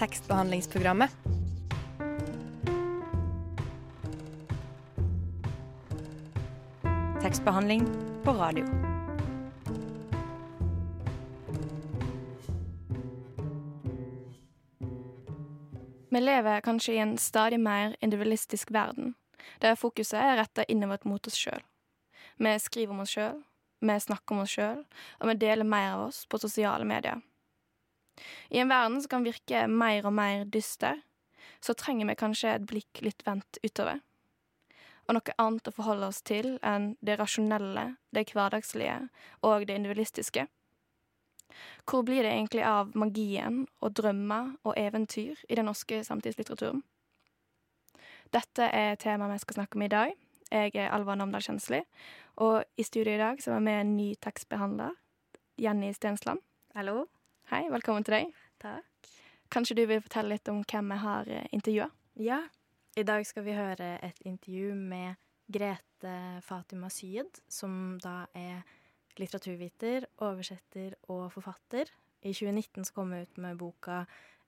tekstbehandlingsprogrammet. Tekstbehandling på radio. Vi lever kanskje i en stadig mer individualistisk verden, der fokuset er retta innover mot oss sjøl. Vi skriver om oss sjøl, vi snakker om oss sjøl, og vi deler mer av oss på sosiale medier. I en verden som kan virke mer og mer dyster, så trenger vi kanskje et blikk litt vendt utover. Og noe annet å forholde oss til enn det rasjonelle, det hverdagslige og det individualistiske. Hvor blir det egentlig av magien og drømmer og eventyr i den norske samtidslitteraturen? Dette er temaet vi skal snakke om i dag. Jeg er Alva Namdal Kjensli, og i studio i dag så er vi med en ny tekstbehandler, Jenny Stensland. Hallo. Hei, velkommen til deg. Takk. Kanskje du vil fortelle litt om hvem vi har intervjua? Ja, i dag skal vi høre et intervju med Grete Fatima Syed, som da er litteraturviter, oversetter og forfatter. I 2019 så kom hun ut med boka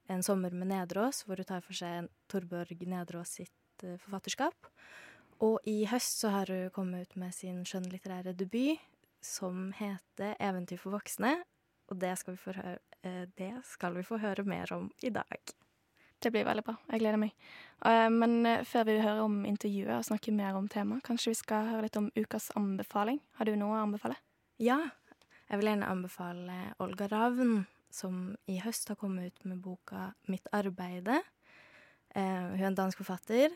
'En sommer med Nedreås', hvor hun tar for seg Torbjørg Nedreås sitt uh, forfatterskap. Og i høst så har hun kommet ut med sin skjønnlitterære debut, som heter 'Eventyr for voksne'. Og det skal, vi få høre, det skal vi få høre mer om i dag. Det blir veldig bra. Jeg gleder meg. Uh, men før vi hører om intervjuet og snakker mer om temaet, kanskje vi skal høre litt om ukas anbefaling. Har du noe å anbefale? Ja, jeg vil gjerne anbefale Olga Ravn, som i høst har kommet ut med boka 'Mitt arbeide'. Eh, hun er en dansk forfatter,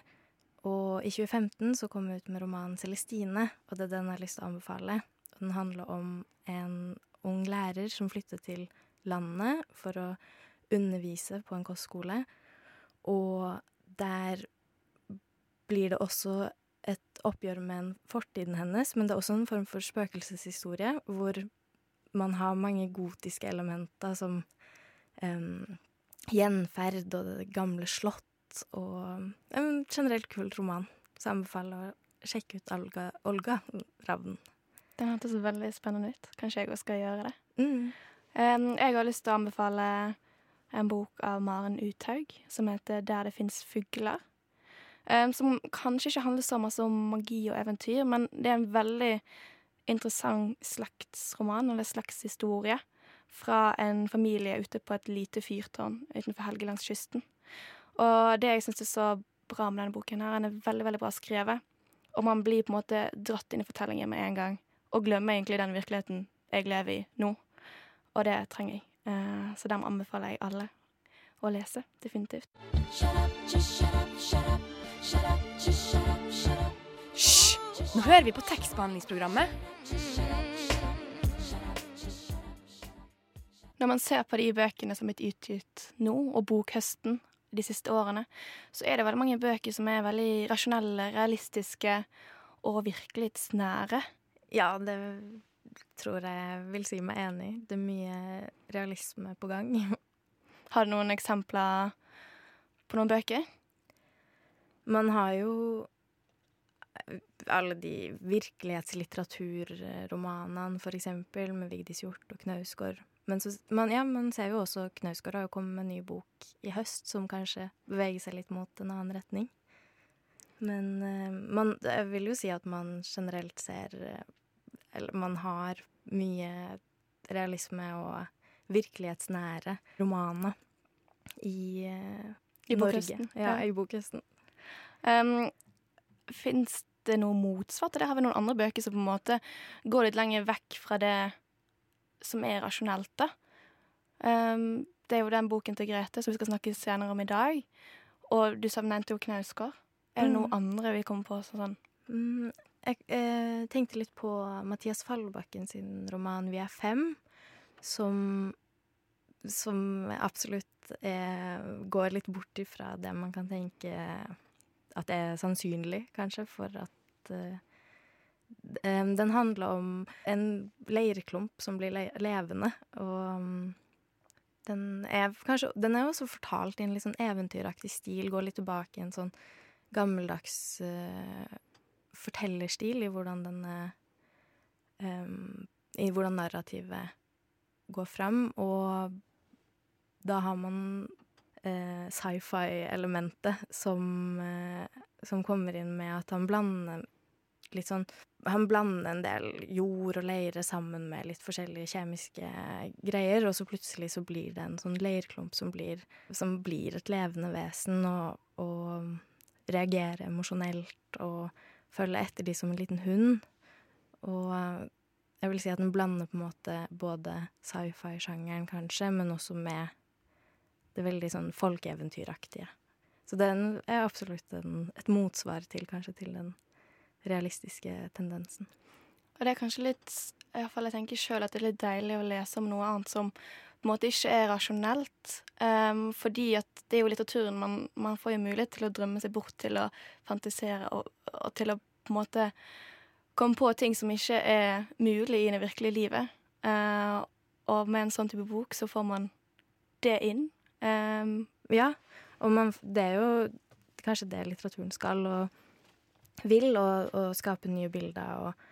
og i 2015 så kom hun ut med romanen 'Celestine', og det er den jeg har lyst til å anbefale. Den handler om en ung lærer som flytter til landet for å undervise på en kostskole, og der blir det også et oppgjør med fortiden hennes, men det er også en form for spøkelseshistorie, hvor man har mange gotiske elementer som um, gjenferd og det gamle slott, og en generelt kul roman. Så jeg anbefaler å sjekke ut Olga, Olga Ravn. Den hørtes veldig spennende ut. Kanskje jeg òg skal gjøre det. Mm. Jeg har lyst til å anbefale en bok av Maren Uthaug som heter 'Der det fins fugler'. Som kanskje ikke handler så mye om magi og eventyr, men det er en veldig interessant slektsroman, eller slektshistorie, fra en familie ute på et lite fyrtårn utenfor Helgelandskysten. Og det jeg syns er så bra med denne boken, her, den er veldig veldig bra skrevet. Og man blir på en måte dratt inn i fortellingen med en gang, og glemmer egentlig den virkeligheten jeg lever i nå. Og det trenger jeg. Uh, så dem anbefaler jeg alle å lese. Definitivt. Hysj! Nå hører vi på tekstbehandlingsprogrammet. Når man ser på de bøkene som er blitt utgitt nå, og bokhøsten de siste årene, så er det veldig mange bøker som er veldig rasjonelle, realistiske og virkelighetsnære. Ja, det tror jeg vil si meg enig. Det er mye realisme på gang. Har du noen eksempler på noen bøker? Man har jo alle de virkelighetslitteraturromanene, for eksempel, med Vigdis Hjorth og Knausgård. Men så, man, ja, man ser jo også Knausgård har jo kommet med en ny bok i høst som kanskje beveger seg litt mot en annen retning. Men uh, man, jeg vil jo si at man generelt ser Eller man har mye realisme og virkelighetsnære romaner i, uh, I Norge. Ja, ja. i bokhøsten. Um, Fins det noe motsvar til det? Har vi noen andre bøker som på en måte går litt lenger vekk fra det som er rasjonelt, da? Um, det er jo den boken til Grete som vi skal snakke senere om i dag. Og du nevnte jo Knausgård. Er det noe Mm. andre vi kommer på sånn Mm, jeg eh, tenkte litt på Mathias Fallbakken sin roman 'Vi er fem', som, som absolutt eh, går litt bort ifra det man kan tenke at er sannsynlig, kanskje, for at eh, Den handler om en leirklump som blir le levende, og den er kanskje Den er også fortalt i en litt sånn eventyraktig stil, går litt tilbake i en sånn gammeldags eh, fortellerstil i hvordan denne um, I hvordan narrativet går fram, og da har man uh, sci-fi-elementet som, uh, som kommer inn med at han blander litt sånn Han blander en del jord og leire sammen med litt forskjellige kjemiske greier, og så plutselig så blir det en sånn leirklump som blir, som blir et levende vesen og, og reagerer emosjonelt og følger etter de som en liten hund. Og jeg vil si at den blander på en måte både sci-fi-sjangeren, kanskje, men også med det veldig sånn folkeeventyraktige. Så den er absolutt en, et motsvar til kanskje til den realistiske tendensen. Og det er kanskje litt i hvert fall jeg tenker selv at det er litt deilig å lese om noe annet som på en måte ikke er rasjonelt. Um, fordi at det er jo litteraturen man, man, får jo mulighet til å drømme seg bort til å fantisere og, og, til å på en måte komme på ting som ikke er mulig i det virkelige livet. Uh, og med en sånn type bok så får man det inn. Um, ja, og man, det er jo kanskje det litteraturen skal. og vil, og skape nye bilder, og,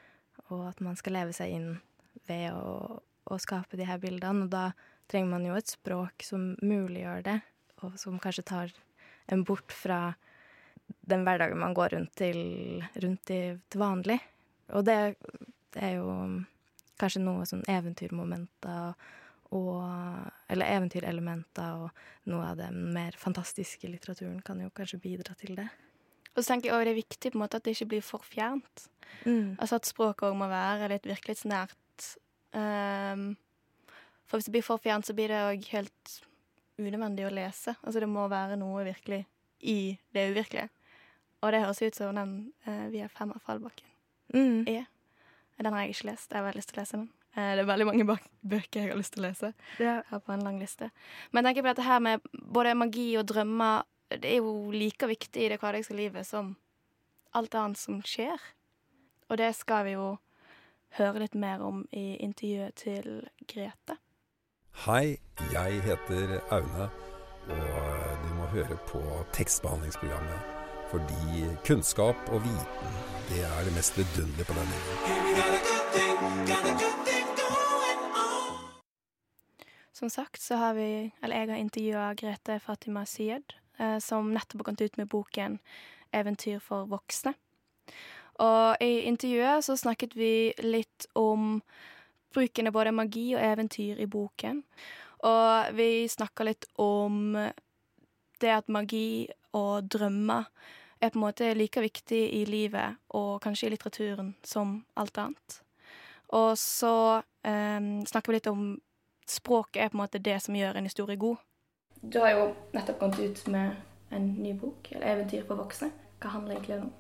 og, at man skal leve seg inn ved å, å, skape de her bildene. Og da trenger man jo et språk som muliggjør det, og som kanskje tar en bort fra den hverdagen man går rundt til, rundt i, til vanlig. Og det, det, er jo kanskje noe sånn eventyrmomenter og Eller eventyrelementer og noe av den mer fantastiske litteraturen kan jo kanskje bidra til det. Og så tenker jeg også det er viktig på en måte at det ikke blir for fjernt. Mm. Altså at språket òg må være litt virkelighetsnært. Um, for hvis det blir for fjernt, så blir det òg helt unødvendig å lese. Altså det må være noe virkelig i det uvirkelige. Og det høres ut som den uh, Vi er fem av Fallbakken mm. er. Den har jeg ikke lest. Jeg har veldig lyst til å lese den. Uh, det er veldig mange bøker jeg har lyst til å lese. Ja. Her på en lang liste. Men jeg tenker på dette her med både magi og drømmer det er jo like viktig i det hverdagslige livet som alt annet som skjer. Og det skal vi jo høre litt mer om i intervjuet til Grete. Hei, jeg heter Aune, og du må høre på tekstbehandlingsprogrammet. Fordi kunnskap og viten, det er det mest vidunderlige på denne jorden. Som sagt så har vi, eller jeg har intervjua Grete Fatima Syed, som nettopp har kommet ut med boken 'Eventyr for voksne'. Og i intervjuet så snakket vi litt om bruken av både magi og eventyr i boken. Og vi snakka litt om det at magi og drømmer er på en måte like viktig i livet og kanskje i litteraturen som alt annet. Og så eh, snakker vi litt om språket er på en måte det som gjør en historie god. Du har jo nettopp kommet ut med en ny bok, eller 'Eventyr for voksne'. Hva handler egentlig den om?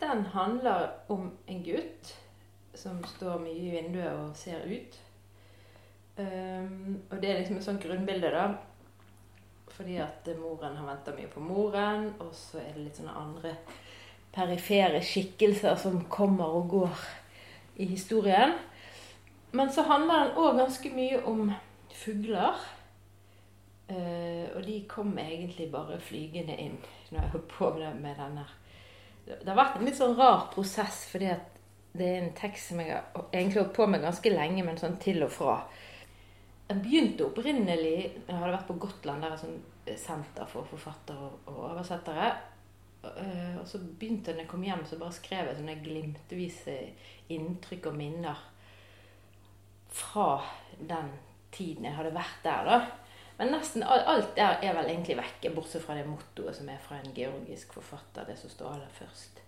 Den handler om en gutt som står mye i vinduet og ser ut. Um, og det er liksom et sånt grunnbilde, da. Fordi at moren har venta mye på moren, og så er det litt sånne andre perifere skikkelser som kommer og går i historien. Men så handler den òg ganske mye om fugler. Uh, og de kom egentlig bare flygende inn når jeg holdt på med, med denne. Det har vært en litt sånn rar prosess, fordi at det er en tekst som jeg har egentlig holdt på med ganske lenge, men sånn til og fra. Den begynte opprinnelig Jeg hadde vært på Gotland, der er et senter for forfattere og oversettere. Uh, og så begynte jeg, når jeg kom hjem, så bare skrev jeg sånne glimtvise inntrykk og minner fra den tiden jeg hadde vært der. da. Men nesten alt der er vel egentlig vekke, bortsett fra det mottoet som er fra en georgisk forfatter. Det som står aller først.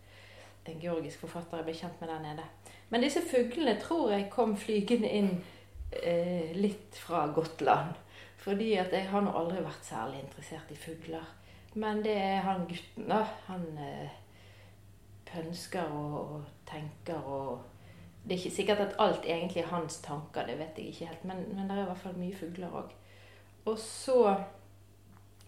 En georgisk forfatter jeg ble kjent med der nede. Men disse fuglene tror jeg kom flygende inn eh, litt fra Gotland. Fordi at jeg har nå aldri vært særlig interessert i fugler. Men det er han gutten, da. Han eh, pønsker og, og, tenker og Det er ikke sikkert at alt egentlig er hans tanker, det vet jeg ikke helt. Men, men det er i hvert fall mye fugler òg. Og så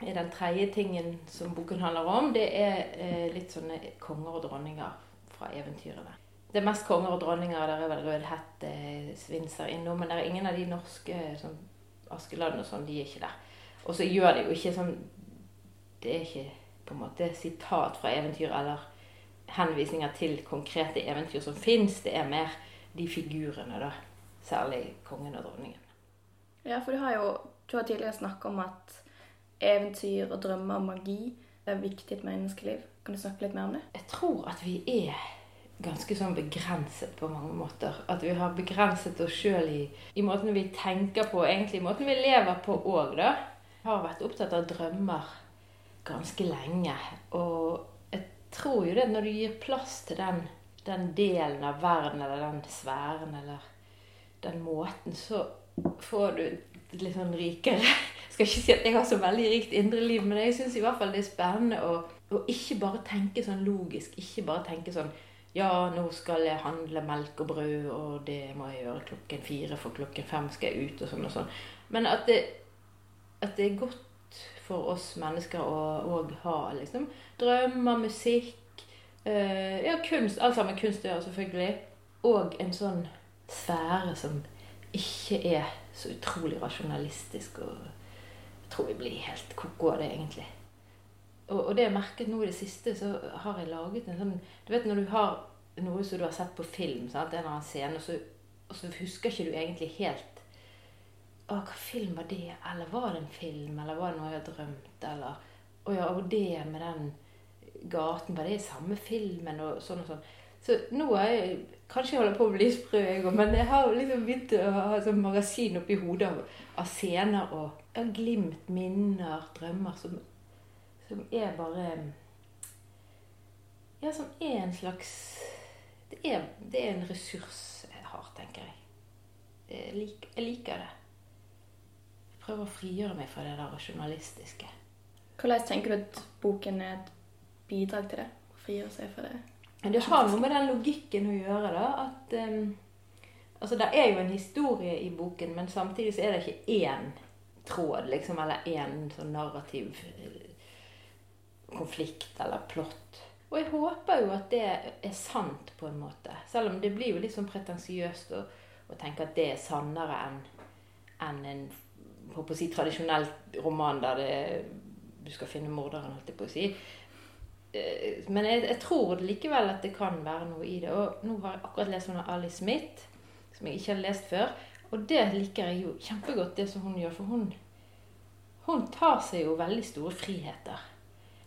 er den tredje tingen som boken handler om, det er eh, litt sånne konger og dronninger fra eventyrene. Det er mest konger og dronninger. Der er vel Rødhette, eh, Svinser innom. Men det er ingen av de norske som Askeladden og sånn. De er ikke der. Og så gjør de jo ikke sånn Det er ikke på en måte sitat fra eventyr eller henvisninger til konkrete eventyr som fins. Det er mer de figurene, da. Særlig kongen og dronningen. Ja, for du har jo du har tidligere snakka om at eventyr og drømmer og magi er viktig i et menneskeliv. Kan du snakke litt mer om det? Jeg tror at vi er ganske sånn begrenset på mange måter. At vi har begrenset oss sjøl i, i måten vi tenker på, egentlig i måten vi lever på òg, da. Har vært opptatt av drømmer ganske lenge. Og jeg tror jo det når du gir plass til den, den delen av verden, eller den sfæren, eller den måten, så får du litt sånn rikere Jeg skal ikke si at jeg har så veldig rikt indre liv, men jeg syns i hvert fall det er spennende å, å ikke bare tenke sånn logisk. Ikke bare tenke sånn ja, nå skal jeg handle melk og brød, og det må jeg gjøre klokken fire, for klokken fem skal jeg ut, og sånn og sånn. Men at det, at det er godt for oss mennesker å òg ha liksom drømmer, musikk eh, Ja, kunst. Alt sammen kunst gjør selvfølgelig. Og en sånn sfære som ikke er så utrolig rasjonalistisk. og Jeg tror vi blir helt ko-ko av det, egentlig. Og, og det jeg merket nå i det siste, så har jeg laget en sånn Du vet når du har noe som du har sett på film, sant? en eller annen scene, og så, og så husker ikke du egentlig helt Å, hva film var det? Eller var det en film? Eller var det noe jeg har drømt? Eller Å ja, og det med den gaten, var det samme filmen? Og sånn og sånn. Så nå er jeg Kanskje jeg holder på å bli sprø, jeg òg, men jeg har liksom begynt å ha sånn magasin oppi hodet av, av scener og av glimt, minner, drømmer som som er bare Ja, som er en slags Det er, det er en ressurs jeg har, tenker jeg. Jeg liker, jeg liker det. Jeg prøver å frigjøre meg fra det der rasjonalistiske. Hvordan tenker du at boken er et bidrag til det? Å frigjøre seg fra det? Men det har noe med den logikken å gjøre, da. At um, Altså, det er jo en historie i boken, men samtidig så er det ikke én tråd, liksom, eller én sånn narrativ konflikt eller plott. Og jeg håper jo at det er sant, på en måte. Selv om det blir jo litt sånn pretensiøst å, å, tenke at det er sannere enn en, en på å si, tradisjonell roman der det, du skal finne morderen, holdt jeg på å si. Eh, men jeg, jeg, tror likevel at det kan være noe i det. Og nå har jeg akkurat lest om Ali Smith, som jeg ikke har lest før. Og det liker jeg jo kjempegodt, det som hun gjør. For hun, hun tar seg jo veldig store friheter.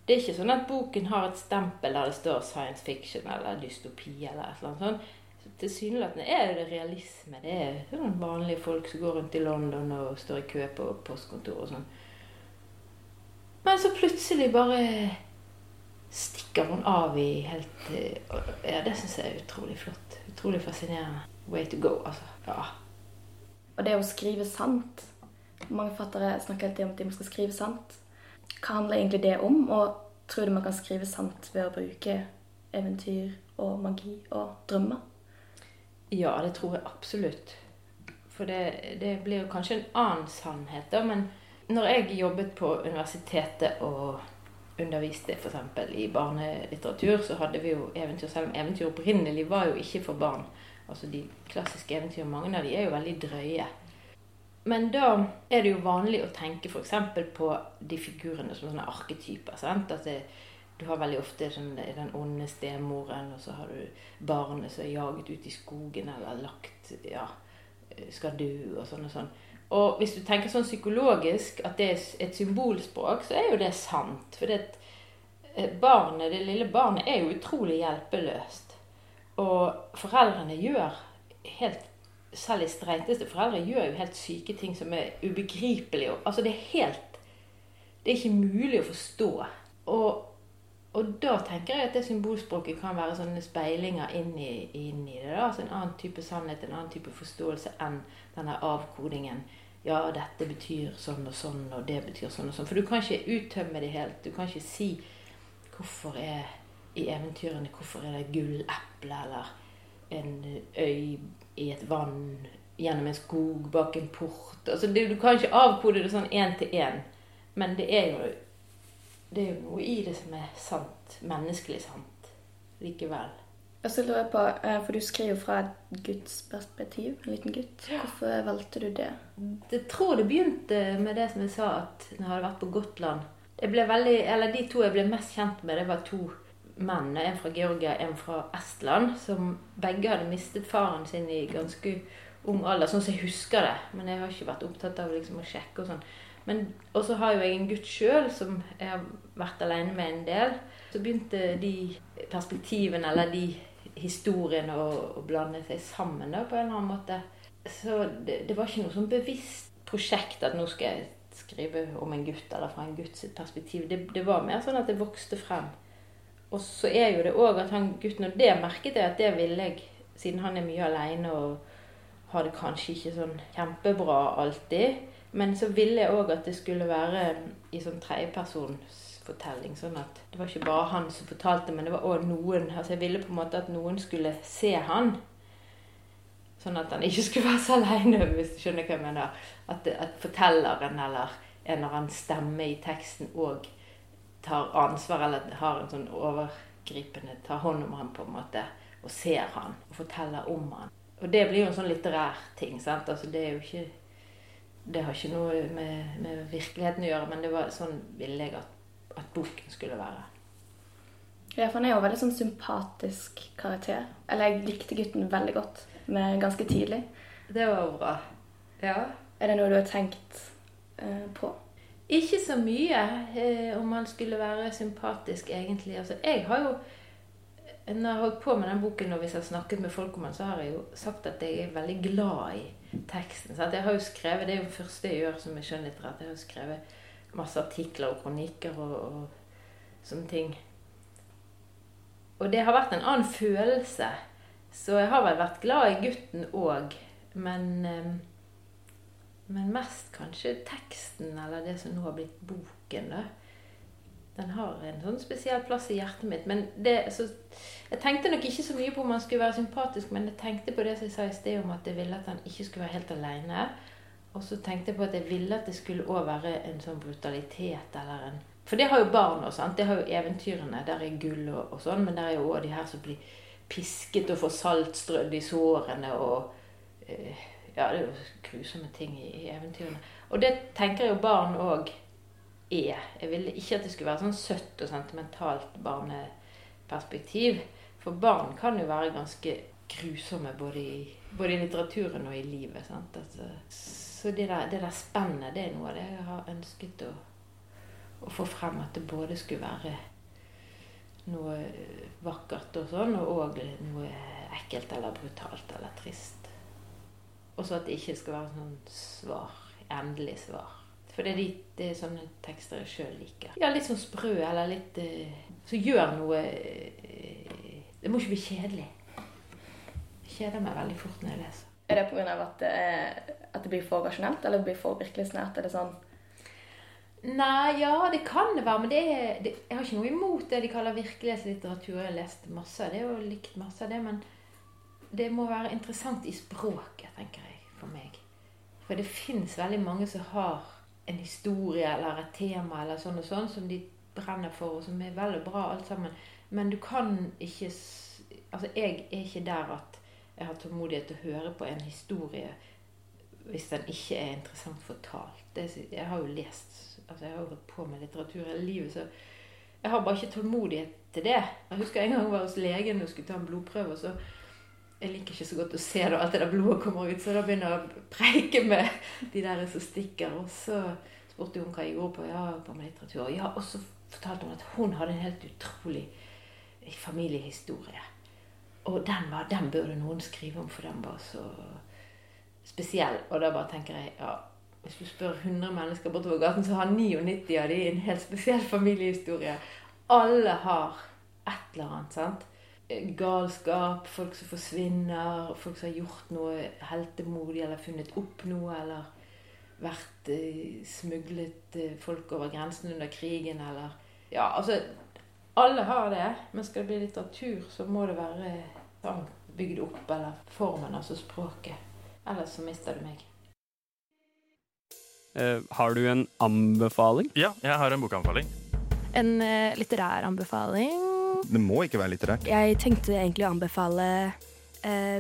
Det er ikke sånn at boken har et stempel der det står science fiction eller dystopi eller et eller annet sånt. Tilsynelatende er det realisme. Det er sånn vanlige folk som går rundt i London og står i kø på postkontor og sånn. Men så plutselig bare stikker hun av i helt Ja, det syns jeg er utrolig flott. Utrolig fascinerende. Way to go, altså. Ja. Og det å skrive sant Mange fattere snakker alltid om at de skal skrive sant. Hva handler egentlig det om? Og tror du man kan skrive sant ved å bruke eventyr og magi og drømmer? Ja, det tror jeg absolutt. For det, det blir jo kanskje en annen sannhet, da. Men når jeg jobbet på universitetet og underviste f.eks. i barnelitteratur, så hadde vi jo eventyr, selv om eventyr opprinnelig var jo ikke for barn. Altså De klassiske eventyrene, mange av de er jo veldig drøye. Men da er det jo vanlig å tenke f.eks. på de figurene som sånne arketyper. sant? At det, du har veldig ofte sånn, den onde stemoren, og så har du barnet som er jaget ut i skogen eller lagt ja, skal dø, og sånn og sånn. Og hvis du tenker sånn psykologisk at det er et symbolspråk, så er jo det sant. For det, eh, barnet, det lille barnet er jo utrolig hjelpeløst. Og foreldrene gjør helt selv de streiteste foreldre gjør jo helt syke ting som er ubegripelige. Altså det er helt Det er ikke mulig å forstå. Og, og da tenker jeg at det symbolspråket kan være sånne speilinger inn i, det. da, altså En annen type sannhet, en annen type forståelse enn denne avkodingen. Ja, dette betyr sånn og sånn, og det betyr sånn og sånn. For du kan ikke uttømme det helt. Du kan ikke si hvorfor er i eventyrene hvorfor er det gulleple eller en øy i et vann, gjennom en skog, bak en port altså, det, Du kan ikke avkode det sånn én til én, men det er jo det er jo noe i det som er sant. Menneskelig sant. Likevel. Og så lurer jeg på, eh, For du skriver fra et gudsperspektiv, en liten gutt. Hvorfor valgte du det? Jeg tror det begynte med det som jeg sa, at når jeg hadde vært på Gotland veldig, eller De to jeg ble mest kjent med, det var to menn, en fra Georgia, en fra Estland, som begge hadde mistet faren sin i ganske ung alder, sånn som jeg husker det. Men jeg har ikke vært opptatt av liksom å sjekke og sånn. Men Og så har jo jeg en gutt sjøl som jeg har vært alene med en del. Så begynte de perspektivene, eller de historiene, og, og blande seg sammen da, på en eller annen måte. Så det, det var ikke noe sånn bevisst prosjekt at nå skal jeg skrive om en gutt, eller fra en gutts perspektiv. Det, det var mer sånn at det vokste frem. Og så er jo det òg at han gutten Og det merket jeg at det ville jeg, siden han er mye aleine og har det kanskje ikke sånn kjempebra alltid. Men så ville jeg òg at det skulle være i sånn tredjepersonsfortelling. Sånn at det var ikke bare han som fortalte, men det var òg noen. Altså jeg ville på en måte at noen skulle se han. Sånn at han ikke skulle være så aleine, hvis du skjønner hva jeg mener. At, at fortelleren eller en eller annen stemme i teksten òg tar ansvar, eller har en sånn overgripende Tar hånd om han på en måte, og ser han, og forteller om han. Og det blir jo en sånn litterær ting. sant? Altså Det er jo ikke Det har ikke noe med, med virkeligheten å gjøre, men det var sånn ville jeg at, at boken skulle være. Ja, for han er jo en veldig sånn sympatisk karakter. Eller jeg likte gutten veldig godt med ganske tidlig. Det var bra. Ja. Er det noe du har tenkt eh, på? Ikke så mye eh, om han skulle være sympatisk, egentlig. Altså, jeg har jo når jeg har holdt på med den boken, og hvis jeg har snakket med folk om den, så har jeg jo sagt at jeg er veldig glad i teksten. Så jeg har jo skrevet, Det er jo det første jeg gjør som er skjønnlitterært. Jeg har jo skrevet masse artikler og kronikker og, og, sånne ting. Og det har vært en annen følelse. Så jeg har vel vært glad i gutten òg. Men, eh, men mest kanskje teksten, eller det som nå har blitt boken. da den har en sånn spesiell plass i hjertet mitt. Men det, så, jeg tenkte nok ikke så mye på om han skulle være sympatisk, men jeg tenkte på det som jeg sa i sted om at jeg ville at han ikke skulle være helt alene. Og så tenkte jeg på at jeg ville at det skulle òg være en sånn brutalitet eller en For det har jo barn òg, sant. Det har jo eventyrene. Der er gull og, og sånn, men der er jo òg de her som blir pisket og får salt strødd i sårene og uh, Ja, det er jo grusomme ting i, i eventyrene. Og det tenker jo barn òg er. Jeg ville ikke at det skulle være sånn søtt og sentimentalt barneperspektiv. For barn kan jo være ganske grusomme både i, både i litteraturen og i livet. sant? Altså, så det der, det der, spennet, det er noe av det jeg har ønsket å, å, få frem. At det både skulle være noe vakkert og sånn, og òg noe ekkelt eller brutalt eller trist. Og så at det ikke skal være sånn svar, endelig svar. For det er, de, det er sånne tekster jeg sjøl liker. Ja, litt sånn sprø, eller litt Så Som gjør noe uh, Det må ikke bli kjedelig. Jeg kjeder meg veldig fort når jeg leser. Er det pga. At, at det blir for rasjonelt, eller det blir for virkelighetsnært? Er det sånn Nei, ja, det kan det være. Men det er, det, jeg har ikke noe imot det de kaller virkelighetslitteratur. Jeg har lest masse av det og likt masse av det. Men det må være interessant i språket, tenker jeg, for meg. For det fins veldig mange som har en historie eller et tema eller sånn og sånn som de brenner for, og som er veldig bra alt sammen. Men du kan ikke Altså, jeg er ikke der at jeg har tålmodighet til å høre på en historie hvis den ikke er interessant fortalt. Det, jeg har jo lest altså Jeg har jo holdt på med litteratur hele livet, så jeg har bare ikke tålmodighet til det. Jeg husker en gang jeg var hos legen og skulle ta en blodprøve. så jeg liker ikke så godt å se da alt det der blodet kommer ut, så da begynner jeg å preike med de der som stikker. Og så spurte hun hva jeg gjorde på ja, på med litteratur. Ja, og så fortalte hun at hun hadde en helt utrolig familiehistorie. Og den, var, den burde noen skrive om, for den var så spesiell. Og da bare tenker jeg ja, hvis du spør 100 mennesker bortover gaten, så har 99 av de en helt spesiell familiehistorie. Alle har et eller annet. sant? galskap, folk som forsvinner, folk som har gjort noe heltemodig eller funnet opp noe, eller vært eh, smuglet eh, folk over grensen under krigen, eller Ja, altså Alle har det, men skal det bli litteratur, så må det være bygd opp, eller formen, altså språket. Ellers så mister du meg. Uh, har du en anbefaling? Ja, jeg har en bokanbefaling. En uh, litterær anbefaling det må ikke være litterært. Jeg tenkte egentlig å anbefale uh,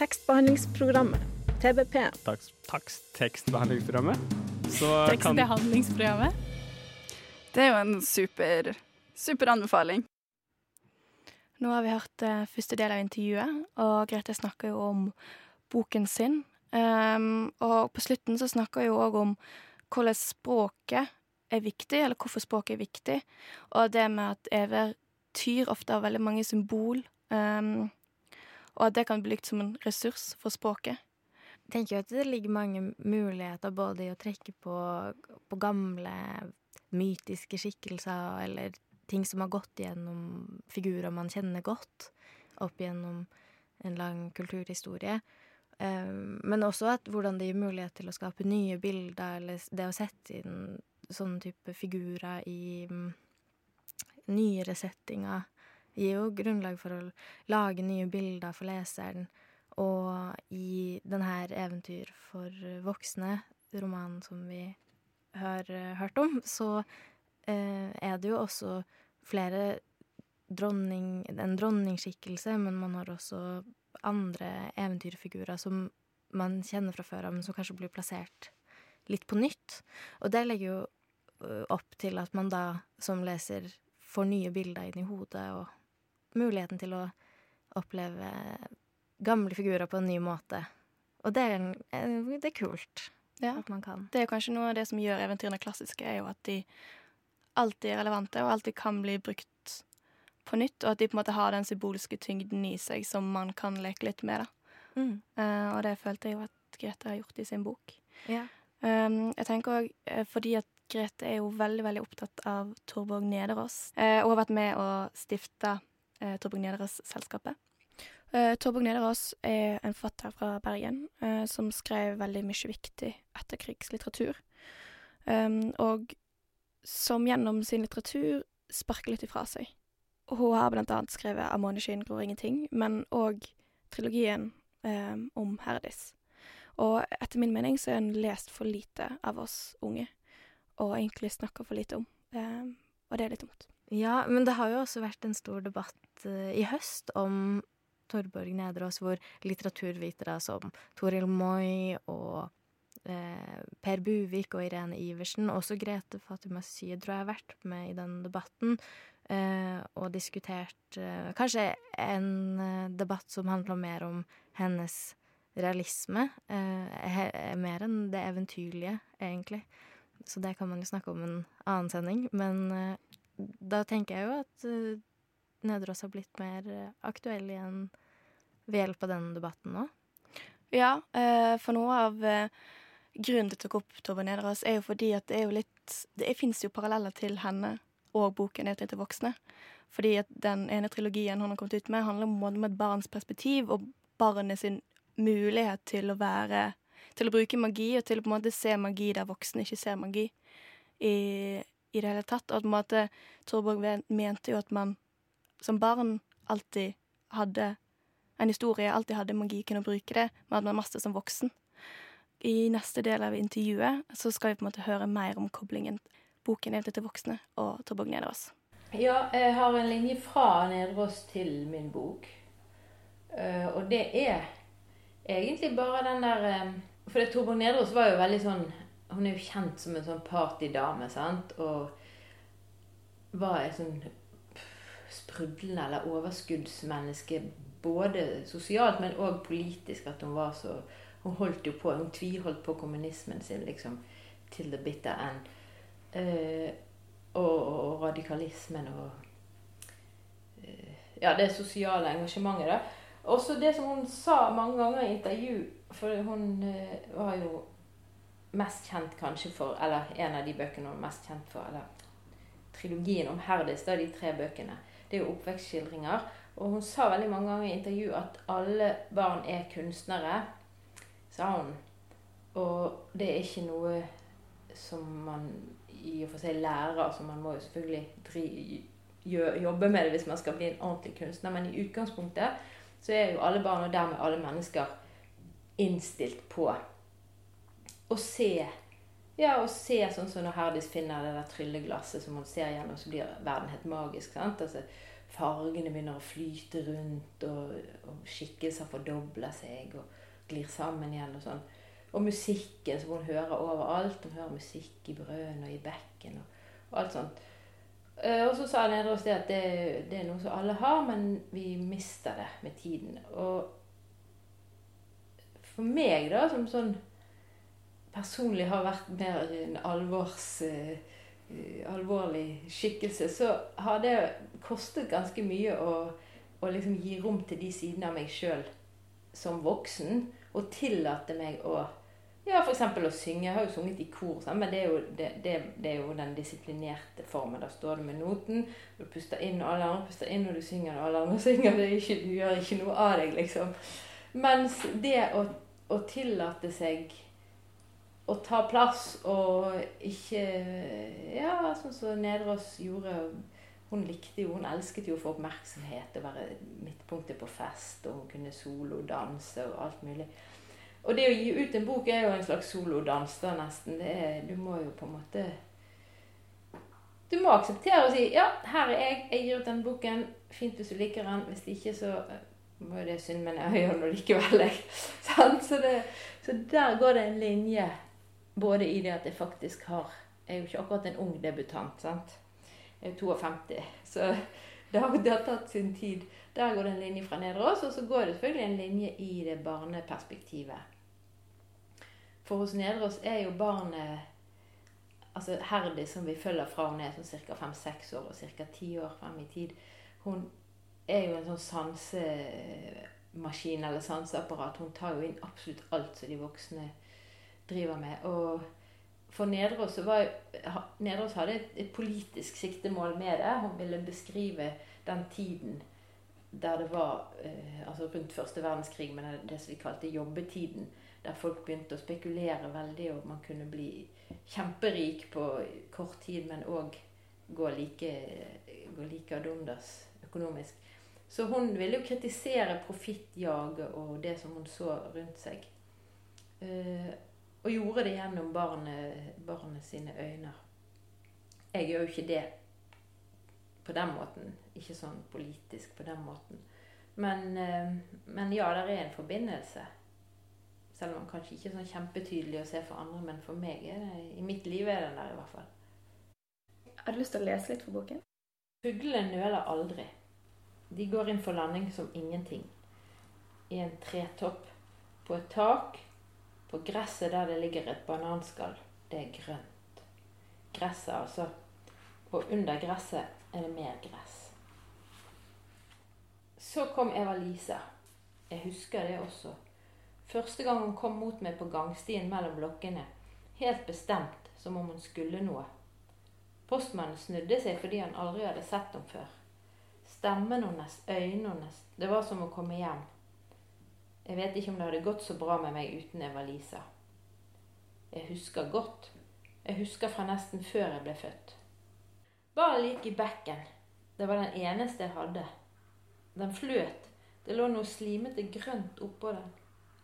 tekstbehandlingsprogrammet. TBP. Takst, takst, tekstbehandlingsprogrammet. tekstbehandlingsprogrammet. Det er jo en super, super anbefaling. Nå har vi hørt uh, første del av intervjuet, og Grete snakker jo om boken sin. Um, og på slutten så snakker hun òg om hvordan språket er viktig, eller hvorfor språket er viktig. Og det med at eventyr ofte har veldig mange symbol, um, og at det kan bli brukt som en ressurs for språket. Jeg tenker jo at det ligger mange muligheter både i å trekke på, på gamle mytiske skikkelser, eller ting som har gått gjennom figurer man kjenner godt, opp gjennom en lang kulturhistorie. Um, men også at hvordan det gir mulighet til å skape nye bilder, eller det å sette inn sånne type figurer i um, nyere settinger, gir jo grunnlag for å lage nye bilder for leseren. Og i denne Eventyr for voksne, romanen som vi har hørt om, så uh, er det jo også flere dronning En dronningskikkelse, men man har også andre eventyrfigurer som man kjenner fra før av, men som kanskje blir plassert litt på nytt. Og det legger jo opp til at man da som leser får nye bilder inn i hodet, og muligheten til å oppleve gamle figurer på en ny måte. Og det er, det er kult ja. at man kan. Det er kanskje noe av det som gjør eventyrene klassiske, er jo at de alltid er relevante, og alltid kan bli brukt på nytt, og at de på en måte har den symbolske tyngden i seg som man kan leke litt med. da. Mm. Uh, og det følte jeg jo at Grete har gjort i sin bok. Yeah. Um, jeg tenker òg uh, fordi at Grete er jo veldig veldig opptatt av Torborg Nederås. Uh, og har vært med å stifte uh, Torborg Nederås-selskapet. Uh, Torborg Nederås er en forfatter fra Bergen som skrev veldig mye viktig etterkrigslitteratur. Um, og som gjennom sin litteratur sparker litt ifra seg. Hun har blant annet skrevet 'Amoneskyen gror ingenting', men òg trilogien eh, om Herdis. Og etter min mening så er hun lest for lite av oss unge, og egentlig snakka for lite om. Eh, og det er litt dumt. Ja, men det har jo også vært en stor debatt eh, i høst om Torborg Nedreås, hvor litteraturvitere som Toril Moi og Per Buvik og Irene Iversen, også Grete Fatima Syed, tror jeg har vært med i den debatten. Eh, og diskutert eh, kanskje en eh, debatt som handler mer om hennes realisme. Eh, mer enn det eventyrlige, egentlig. Så det kan man jo snakke om en annen sending. Men eh, da tenker jeg jo at uh, Nedreås har blitt mer aktuell igjen ved hjelp av den debatten nå. Ja, for noe av grunnen til at jeg tok opp Tove Nederås, er jo fordi at det er jo litt Det fins jo paralleller til henne og boken 'Eventyrene til voksne'. Fordi at den ene trilogien hun har kommet ut med, handler om et barns perspektiv og barnet sin mulighet til å være Til å bruke magi, og til å på en måte se magi der voksne ikke ser magi i, i det hele tatt. Og på en måte Torborg mente jo at man som barn alltid hadde en historie, alltid hadde magi, kunne bruke det, men at man maste som voksen. I neste del av intervjuet så skal vi på en måte høre mer om koblingen boken er til voksne' og Torborg Nederås. Ja, jeg har en linje fra Nederås til min bok. Uh, og det er egentlig bare den der um, For Torborg Nederås var jo veldig sånn Hun er jo kjent som en sånn partydame, sant? Og var et sånn sprudlende eller overskuddsmenneske både sosialt, men òg politisk. At hun var så Hun holdt jo på Hun tviholdt på kommunismen sin liksom til the bitter end. Uh, og, og, radikalismen og uh, Ja, det sosiale engasjementet, da. Også det som hun sa mange ganger i intervju, for hun uh, var jo mest kjent kanskje for Eller en av de bøkene hun var mest kjent for, eller trilogien om Herdis, da, de tre bøkene. Det er jo oppvekstskildringer. Og hun sa veldig mange ganger i intervju at alle barn er kunstnere, sa hun. Og det er ikke noe som man i og for seg lærer, altså man må jo selvfølgelig jobbe med det hvis man skal bli en ordentlig kunstner, men i utgangspunktet så er jo alle barn, og dermed alle mennesker, innstilt på å se ja, å se sånn som når Herdis finner det der trylleglasset som hun ser gjennom, så blir verden helt magisk. sant? Altså, Fargene begynner å flyte rundt, og, og skikkelser fordobler seg og glir sammen igjen. og sånn. Og musikken som hun hører overalt. Hun hører musikk i brønnen og i bekken og, og alt sånt. Uh, og så sa Nedreås det at det, det, er noe som alle har, men vi mister det med tiden. Og for meg, da, som sånn personlig har vært mer en alvors, uh, alvorlig skikkelse, så har det kostet ganske mye å, å liksom gi rom til de sidene av meg sjøl som voksen, og tillate meg å ja, f.eks. å synge. Jeg har jo sunget i kor, men det er, jo, det, det, det er, jo, den disiplinerte formen. Da står du med noten, du puster inn, og alle andre puster inn, og du synger, og alle andre synger. Ikke, du gjør ikke noe av deg, liksom. Mens det å, å tillate seg å ta plass og ikke Ja, sånn som Nedreås gjorde. Hun likte jo, hun elsket jo å få oppmerksomhet, og være midtpunktet på fest, og hun kunne solodanse og alt mulig. Og det å gi ut en bok er jo en slags solodans, da nesten. Er, du må jo på en måte Du må akseptere å si 'Ja, her er jeg. Jeg gir ut den boken. Fint hvis du liker den. Hvis ikke, så må jo det synd, men jeg gjør det likevel, så, det, så der går det en linje. Både i det at jeg faktisk har Jeg er jo ikke akkurat en ung debutant. sant? Er jo 52, så det har, det har tatt sin tid. Der går det en linje fra Nedre og så går det selvfølgelig en linje i det barneperspektivet. For hos Nederås er jo barnet altså Herdi, som vi følger fra hun er sånn ca. fem-seks år og ca. ti år frem i tid, hun er jo en sånn sansemaskin eller sanseapparat. Hun tar jo inn absolutt alt som de voksne driver med. Og for Nedreås hadde et, et, politisk siktemål med det. Hun ville beskrive den tiden der det var eh, altså rundt første verdenskrig, men det som vi kalte jobbetiden der folk begynte å spekulere veldig, og man kunne bli kjemperik på kort tid, men òg gå like, gå like ad undas økonomisk. Så hun ville jo kritisere profittjaget og det som hun så rundt seg. Uh, og gjorde det gjennom barnet, barnet sine øyne. Jeg gjør jo ikke det på den måten. Ikke sånn politisk på den måten. Men, uh, men ja, det er en forbindelse. Selv om den kanskje ikke er sånn kjempetydelig å se for andre, men for meg er det, i mitt liv er den der i hvert fall. Har du lyst til å lese litt fra boken? Fuglene nøler aldri. De går inn for landing som ingenting. I en tretopp. På et tak. På gresset der det ligger et bananskall. Det er grønt. Gresset, altså. Og under gresset er det mer gress. Så kom Eva-Lise. Jeg husker det også. Første gang hun kom mot meg på gangstien mellom blokkene, helt bestemt, som om hun skulle noe. Postmannen snudde seg fordi han aldri hadde sett henne før. Stemmen hennes, øynene hennes, det var som å komme hjem. Jeg vet ikke om det hadde gått så bra med meg uten Eva-Lisa. Jeg husker godt. Jeg husker fra nesten før jeg ble født. Ballen gikk i bekken. Det var den eneste jeg hadde. Den fløt. Det lå noe slimete grønt oppå den.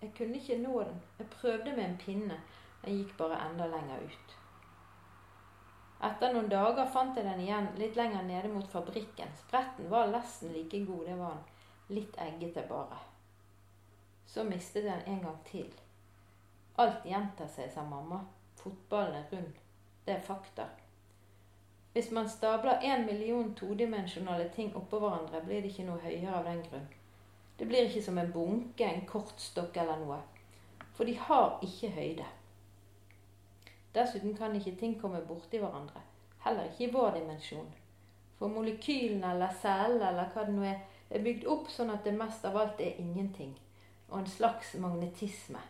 Jeg kunne ikke nå den. Jeg prøvde med en pinne. Den gikk bare enda lenger ut. Etter noen dager fant jeg den igjen litt lenger nede mot fabrikken. Spretten var nesten like god, det var den. Litt eggete bare. Så mistet jeg den en gang til. Alt gjentar seg, sa mamma. Fotballen er rund. Det er fakta. Hvis man stabler en million todimensjonale ting oppå hverandre, blir det ikke noe høyere av den grunn. Det blir ikke som en bunke, en kortstokk eller noe. For de har ikke høyde. Dessuten kan ikke ting komme borti hverandre. Heller ikke i vår dimensjon. For molekylene eller cellene eller hva det nå er, er bygd opp sånn at det mest av alt er ingenting. Og en slags magnetisme.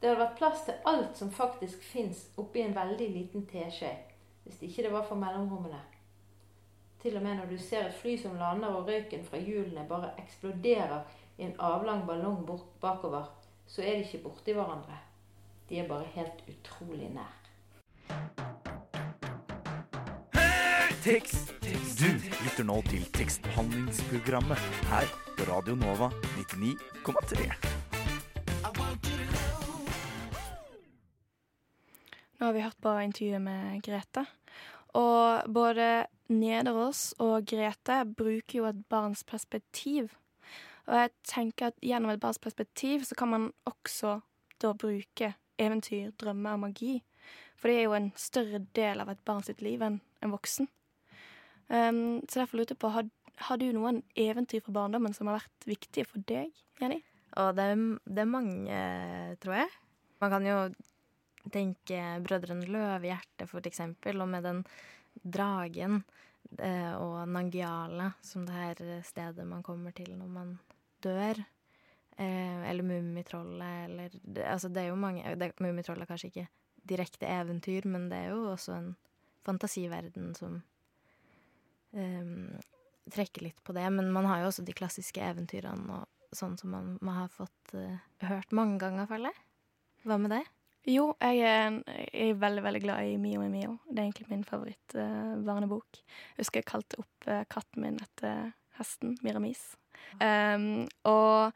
Det hadde vært plass til alt som faktisk fins oppi en veldig liten teskje, hvis ikke det var for mellomrommene. Til og med når du ser et fly som lander og røyken fra hjulene bare eksploderer i en avlang ballong bakover, så er de ikke borti hverandre. De er bare helt utrolig nær. Tekst! Du lytter nå til tekstbehandlingsprogrammet her på Radio Nova 99,3. Nå har vi hørt på intervjuet med Grete. Og både Nederås og Grete bruker jo et barns perspektiv. Og jeg tenker at gjennom et barns perspektiv så kan man også da bruke eventyr, drømmer og magi. For det er jo en større del av et barn sitt liv enn en voksen. Um, så derfor lurte jeg på, har, har, du noen eventyr fra barndommen som har vært viktige for deg, Jenny? Og det er, det er mange, tror jeg. Man kan jo tenke Brødrene Løvehjerte, for eksempel, og med den dragen eh, og Nangiala, som det her stedet man kommer til når man dør. Eh, eller Mummitrollet, eller Altså, det er jo mange Mummitrollet er kanskje ikke direkte eventyr, men det er jo også en fantasiverden som um, trekker litt på det. Men man har jo også de klassiske eventyrene og sånn som man, man har fått uh, hørt mange ganger, føler jeg. Hva med det? Jo, jeg er, en, jeg er veldig veldig glad i Mio i Mio. Det er egentlig min favoritt-barnebok. Uh, jeg husker jeg kalte opp uh, katten min etter hesten, Miramis. Um, og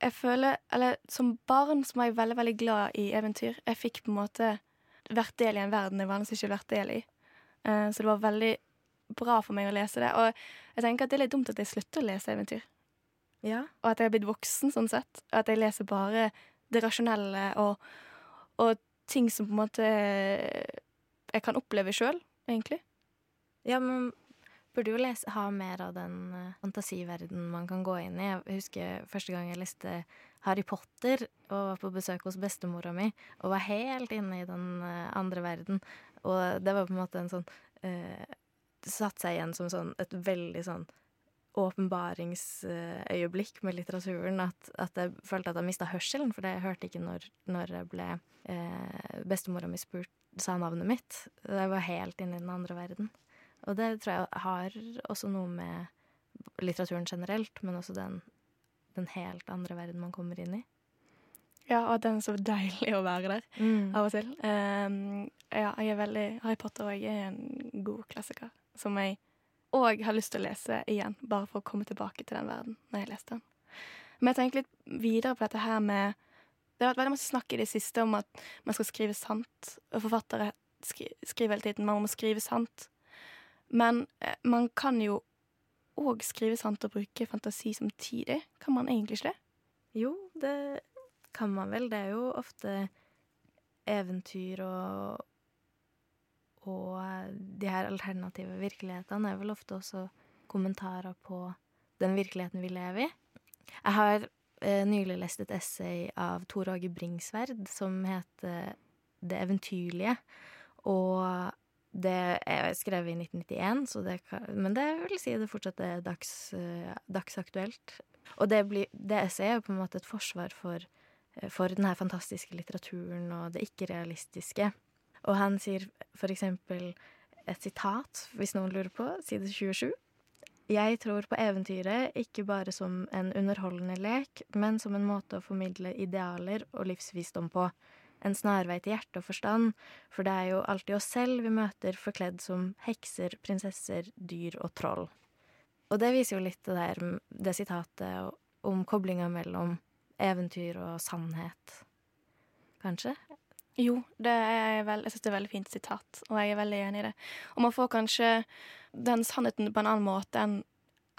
jeg føler Eller som barn så var jeg veldig, veldig glad i eventyr. Jeg fikk på en måte vært del i en verden jeg vanligvis ikke vært del i. Uh, så det var veldig bra for meg å lese det. Og jeg tenker at det er litt dumt at jeg slutter å lese eventyr. Ja. Og at jeg har blitt voksen sånn sett. Og at jeg leser bare det rasjonelle og, og ting som på en måte jeg kan oppleve sjøl, egentlig. Ja, men burde jo lese, ha mer av den uh, fantasiverdenen man kan gå inn i. Jeg husker første gang jeg leste Harry Potter og var på besøk hos bestemora mi og var helt inne i den uh, andre verden. Og det var på en måte en sånn uh, Satt seg igjen som sånn et veldig sånn åpenbaringsøyeblikk med litteraturen. At, at, jeg følte at jeg mista hørselen, for det jeg hørte ikke når, når jeg ble eh, bestemora mi spurt, sa navnet mitt. Jeg var helt inne i den andre verden. Og det tror jeg har også noe med litteraturen generelt, men også den, den helt andre verden man kommer inn i. Ja, og at den er så deilig å være der Mm. av og til. Um, ja, jeg er veldig Harry Potter og jeg er en god klassiker som jeg òg har lyst til å lese igjen, bare for å komme tilbake til den verden når jeg leste den. Men jeg tenker litt videre på dette her med Det har vært veldig masse snakk i det siste om at man skal skrive sant, og forfattere skri skriver hele tiden man må skrive sant. Men eh, man kan jo òg skrive sant og bruke fantasi samtidig. Kan man egentlig ikke det? Jo, det kan man vel. Det er jo ofte eventyr og Og de her alternative virkelighetene er vel ofte også kommentarer på den virkeligheten vi lever i. Jeg har eh, nylig lest et essay av Tor Åge Bringsverd som heter Det eventyrlige. Og det er skrevet i 1991, så det kan, men det vil si det fortsatt er dags, eh, dagsaktuelt. Og det, blir, det essayet er på en måte et forsvar for, eh, for her fantastiske litteraturen og det ikke-realistiske. Og han sier for eksempel et sitat, hvis noen lurer på, side 27. Jeg tror på eventyret ikke bare som en underholdende lek, men som en måte å formidle idealer og livsvisdom på. En snarvei til hjerte og forstand, for det er jo alltid oss selv vi møter forkledd som hekser, prinsesser, dyr og troll. Og det viser jo litt det der, det sitatet om koblinga mellom eventyr og sannhet, kanskje? Jo, det er vel, jeg syns det er veldig fint sitat, og jeg er veldig enig i det. Og man får kanskje den sannheten på en annen måte enn,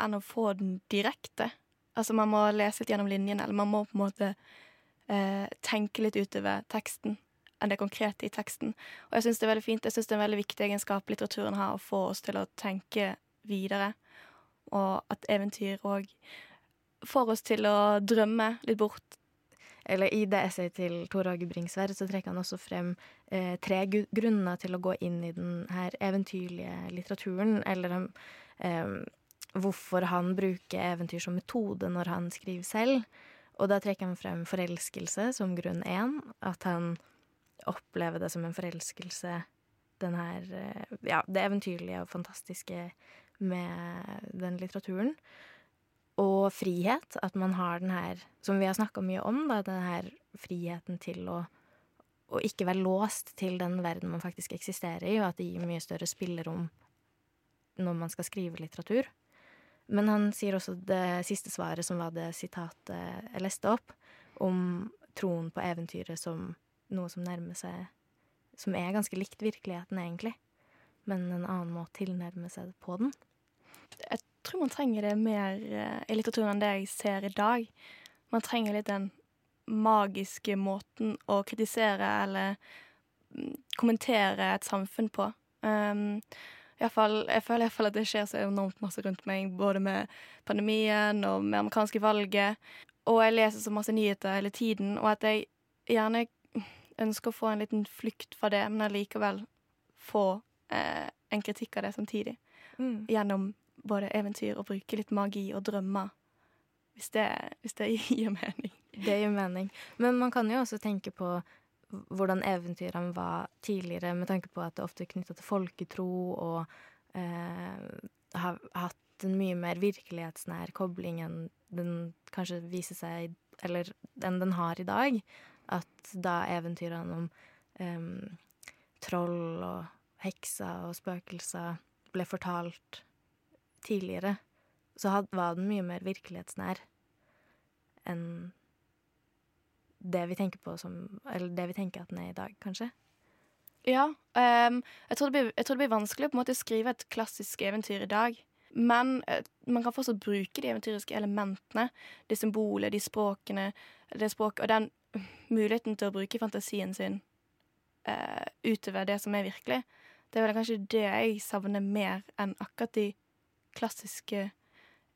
enn å få den direkte. Altså man må lese litt gjennom linjene, eller man må på en måte eh, tenke litt utover teksten enn det konkrete i teksten. Og jeg syns det er veldig fint. Jeg syns det er en veldig viktig egenskap litteraturen har, å få oss til å tenke videre, og at eventyr òg får oss til å drømme litt bort eller i det essayet til Tor Åge Bringsværd så trekker han også frem eh, tre grunner til å gå inn i den her eventyrlige litteraturen, eller eh, hvorfor han bruker eventyr som metode når han skriver selv. Og da trekker han frem forelskelse som grunn én, at han opplever det som en forelskelse, den her eh, Ja, det eventyrlige og fantastiske med den litteraturen og frihet. At man har den her, som vi har snakka mye om, da, den her friheten til å, å, ikke være låst til den verden man faktisk eksisterer i, og at det gir mye større spillerom når man skal skrive litteratur. Men han sier også det siste svaret, som var det sitatet jeg leste opp, om troen på eventyret som noe som nærmer seg Som er ganske likt virkeligheten, egentlig, men en annen måte å tilnærme seg på den. Jeg tror man trenger det mer uh, i litteraturen enn det jeg ser i dag. Man trenger litt den magiske måten å kritisere eller mm, kommentere et samfunn på. Um, fall, jeg føler iallfall at det skjer så enormt masse rundt meg, både med pandemien og med amerikanske valget. Og jeg leser så masse nyheter hele tiden, og at jeg gjerne ønsker å få en liten flukt fra det, men allikevel få eh, en kritikk av det samtidig. Mm. Gjennom både eventyr og bruke litt magi og drømmer. Hvis det, hvis det gir mening. Det gir mening. Men man kan jo også tenke på hvordan eventyrene var tidligere, med tanke på at det ofte er knytta til folketro og eh, har hatt en mye mer virkelighetsnær kobling enn den kanskje viser seg Eller enn den har i dag. At da eventyrene om eh, troll og hekser og spøkelser ble fortalt tidligere, så had, var den mye mer virkelighetsnær enn det vi tenker på som Eller det vi tenker at den er i dag, kanskje. Ja. Um, jeg, tror blir, jeg tror det blir vanskelig å på en måte skrive et klassisk eventyr i dag. Men uh, man kan fortsatt bruke de eventyriske elementene, de symbolene, de språkene, det språk, og den muligheten til å bruke fantasien sin uh, utover det som er virkelig. Det er vel kanskje det jeg savner mer enn akkurat de klassiske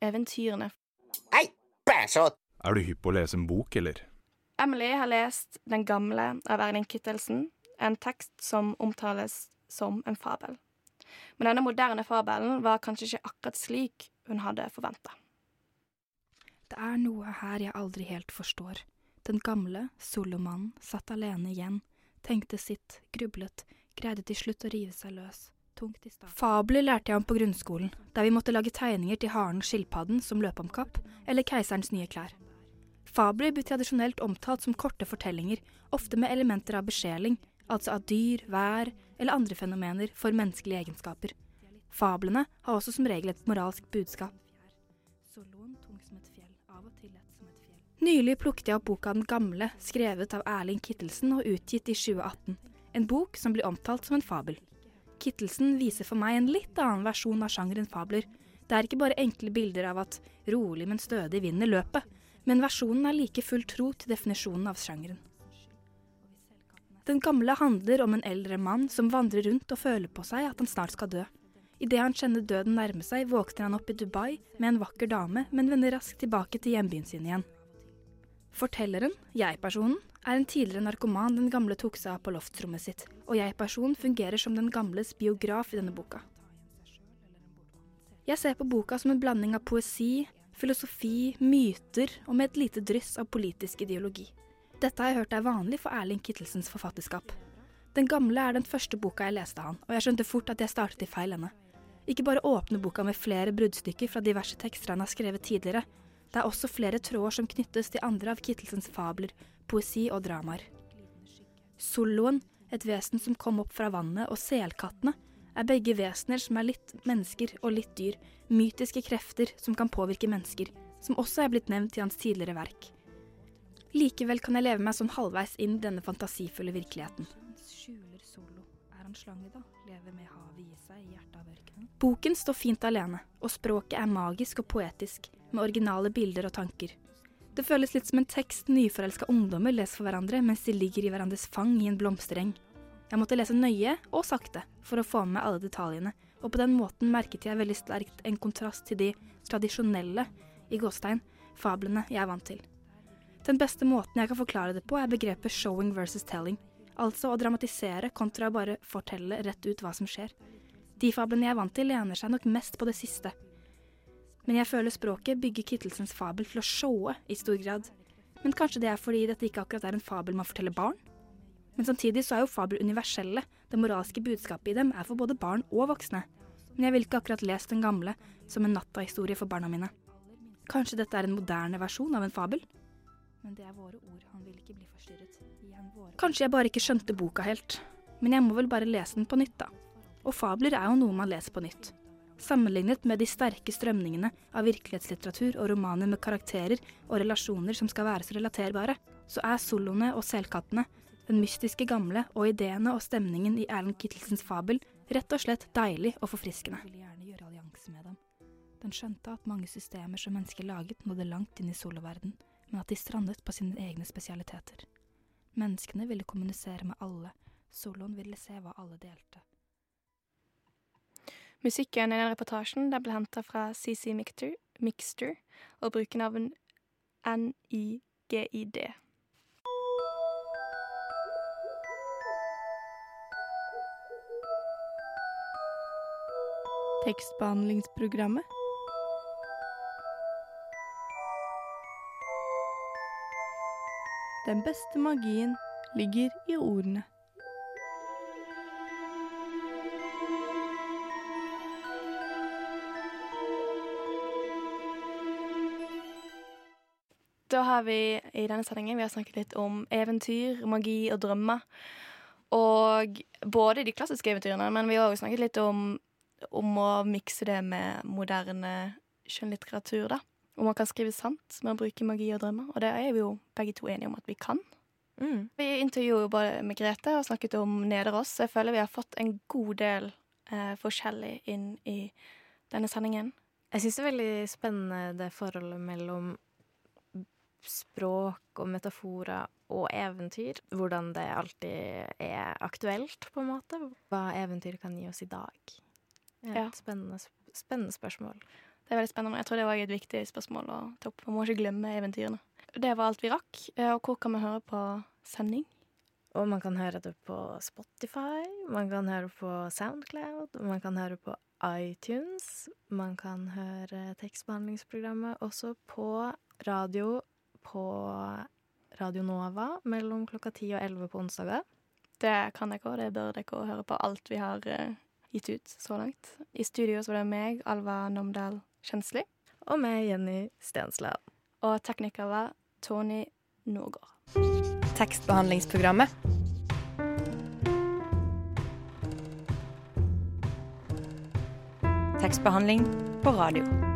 eventyrene. Er du hypp på å lese en bok, eller? Emily har lest Den gamle av Erling Kittelsen, en tekst som omtales som en fabel. Men denne moderne fabelen var kanskje ikke akkurat slik hun hadde forventa. Det er noe her jeg aldri helt forstår. Den gamle, Solomannen, satt alene igjen, tenkte sitt, grublet, greide til slutt å rive seg løs. Fabler lærte jeg om på grunnskolen, der vi måtte lage tegninger til haren skilpadden som løp om kapp, eller keiserens nye klær. Fabler blir tradisjonelt omtalt som korte fortellinger, ofte med elementer av besjeling, altså av dyr, vær eller andre fenomener for menneskelige egenskaper. Fablene har også som regel et moralsk budskap. Nylig plukket jeg opp boka Den gamle, skrevet av Erling Kittelsen og utgitt i 2018. En bok som blir omtalt som en fabel. Kittelsen viser for meg en litt annen versjon av sjangeren fabler. Det er ikke bare enkle bilder av at rolig, men stødig vinner løpet, men versjonen er like full tro til definisjonen av sjangeren. Den gamle handler om en eldre mann som vandrer rundt og føler på seg at han snart skal dø. Idet han kjenner døden nærme seg, våkner han opp i Dubai med en vakker dame, men vender raskt tilbake til hjembyen sin igjen. Fortelleren, jeg-personen, er en tidligere narkoman den gamle tok seg av på loftsrommet sitt, og jeg-personen fungerer som den gamles biograf i denne boka. Jeg ser på boka som en blanding av poesi, filosofi, myter og med et lite dryss av politisk ideologi. Dette har jeg hørt er vanlig for Erling Kittelsens forfatterskap. Den gamle er den første boka jeg leste av han, og jeg skjønte fort at jeg startet i feil ende. Ikke bare åpner boka med flere bruddstykker fra diverse tekster han har skrevet tidligere, det er også flere tråder som knyttes til andre av Kittelsens fabler, poesi og dramaer. Soloen, et vesen som kom opp fra vannet, og selkattene, er begge vesener som er litt mennesker og litt dyr, mytiske krefter som kan påvirke mennesker, som også er blitt nevnt i hans tidligere verk. Likevel kan jeg leve meg sånn halvveis inn i denne fantasifulle virkeligheten. Boken står fint alene, og språket er magisk og poetisk, med originale bilder og tanker. Det føles litt som en tekst nyforelska ungdommer leser for hverandre mens de ligger i hverandres fang i en blomstereng. Jeg måtte lese nøye og sakte for å få med alle detaljene, og på den måten merket jeg veldig sterkt en kontrast til de tradisjonelle, i gåstein, fablene jeg er vant til. Den beste måten jeg kan forklare det på, er begrepet showing versus telling, altså å dramatisere kontra å bare fortelle rett ut hva som skjer. De fablene jeg er vant til, lener seg nok mest på det siste. Men jeg føler språket bygger Kittelsens fabel til å showe i stor grad. Men kanskje det er fordi dette ikke akkurat er en fabel man forteller barn? Men samtidig så er jo fabler universelle, det moralske budskapet i dem er for både barn og voksne. Men jeg ville ikke akkurat lest den gamle som en natta-historie for barna mine. Kanskje dette er en moderne versjon av en fabel? Kanskje jeg bare ikke skjønte boka helt. Men jeg må vel bare lese den på nytt, da. Og fabler er jo noe man leser på nytt. Sammenlignet med de sterke strømningene av virkelighetslitteratur og romaner med karakterer og relasjoner som skal være så relaterbare, så er soloene og selkattene, den mystiske gamle og ideene og stemningen i Erlend Kittelsens fabel rett og slett deilig og forfriskende. Den skjønte at mange systemer som mennesker laget, nådde langt inn i soloverden, men at de strandet på sine egne spesialiteter. Menneskene ville kommunisere med alle, soloen ville se hva alle delte. Musikken i den reportasjen der ble henta fra CC Mixter, Mixter og bruken av en NIGID. Tekstbehandlingsprogrammet. Den beste magien ligger i ordene. Da har vi i denne sendingen vi har snakket litt om eventyr, magi og drømmer. Og både de klassiske eventyrene, men vi har også snakket litt om, om å mikse det med moderne skjønnlitteratur. da. Om man kan skrive sant med å bruke magi og drømmer. Og det er vi jo begge to enige om at vi kan. Mm. Vi intervjuer både med Grete og snakket om Nederås. Jeg føler vi har fått en god del eh, forskjellig inn i denne sendingen. Jeg syns det er veldig spennende det forholdet mellom språk og metaforer og eventyr. Hvordan det alltid er aktuelt, på en måte. Hva eventyr kan gi oss i dag. Er Ja. spennende, spennende spørsmål. Det er veldig spennende. Jeg tror det var et viktig spørsmål å ta opp. Man må ikke glemme eventyrene. Det var alt vi rakk. Eh, Og hvor kan vi høre på sending? Og man kan høre det på Spotify, man kan høre på Soundcloud, man kan høre på iTunes. Man kan høre tekstbehandlingsprogrammet også på radio på Radio Nova mellom klokka 10 og 11 på onsdager. Det kan dere, og det bør dere høre på alt vi har eh, gitt ut så langt. I studio så var det meg, Alva Nomdal Kjensli. Og meg, Jenny Stensland. Og tekniker var Tony Norgård. Tekstbehandlingsprogrammet. Tekstbehandling på radio.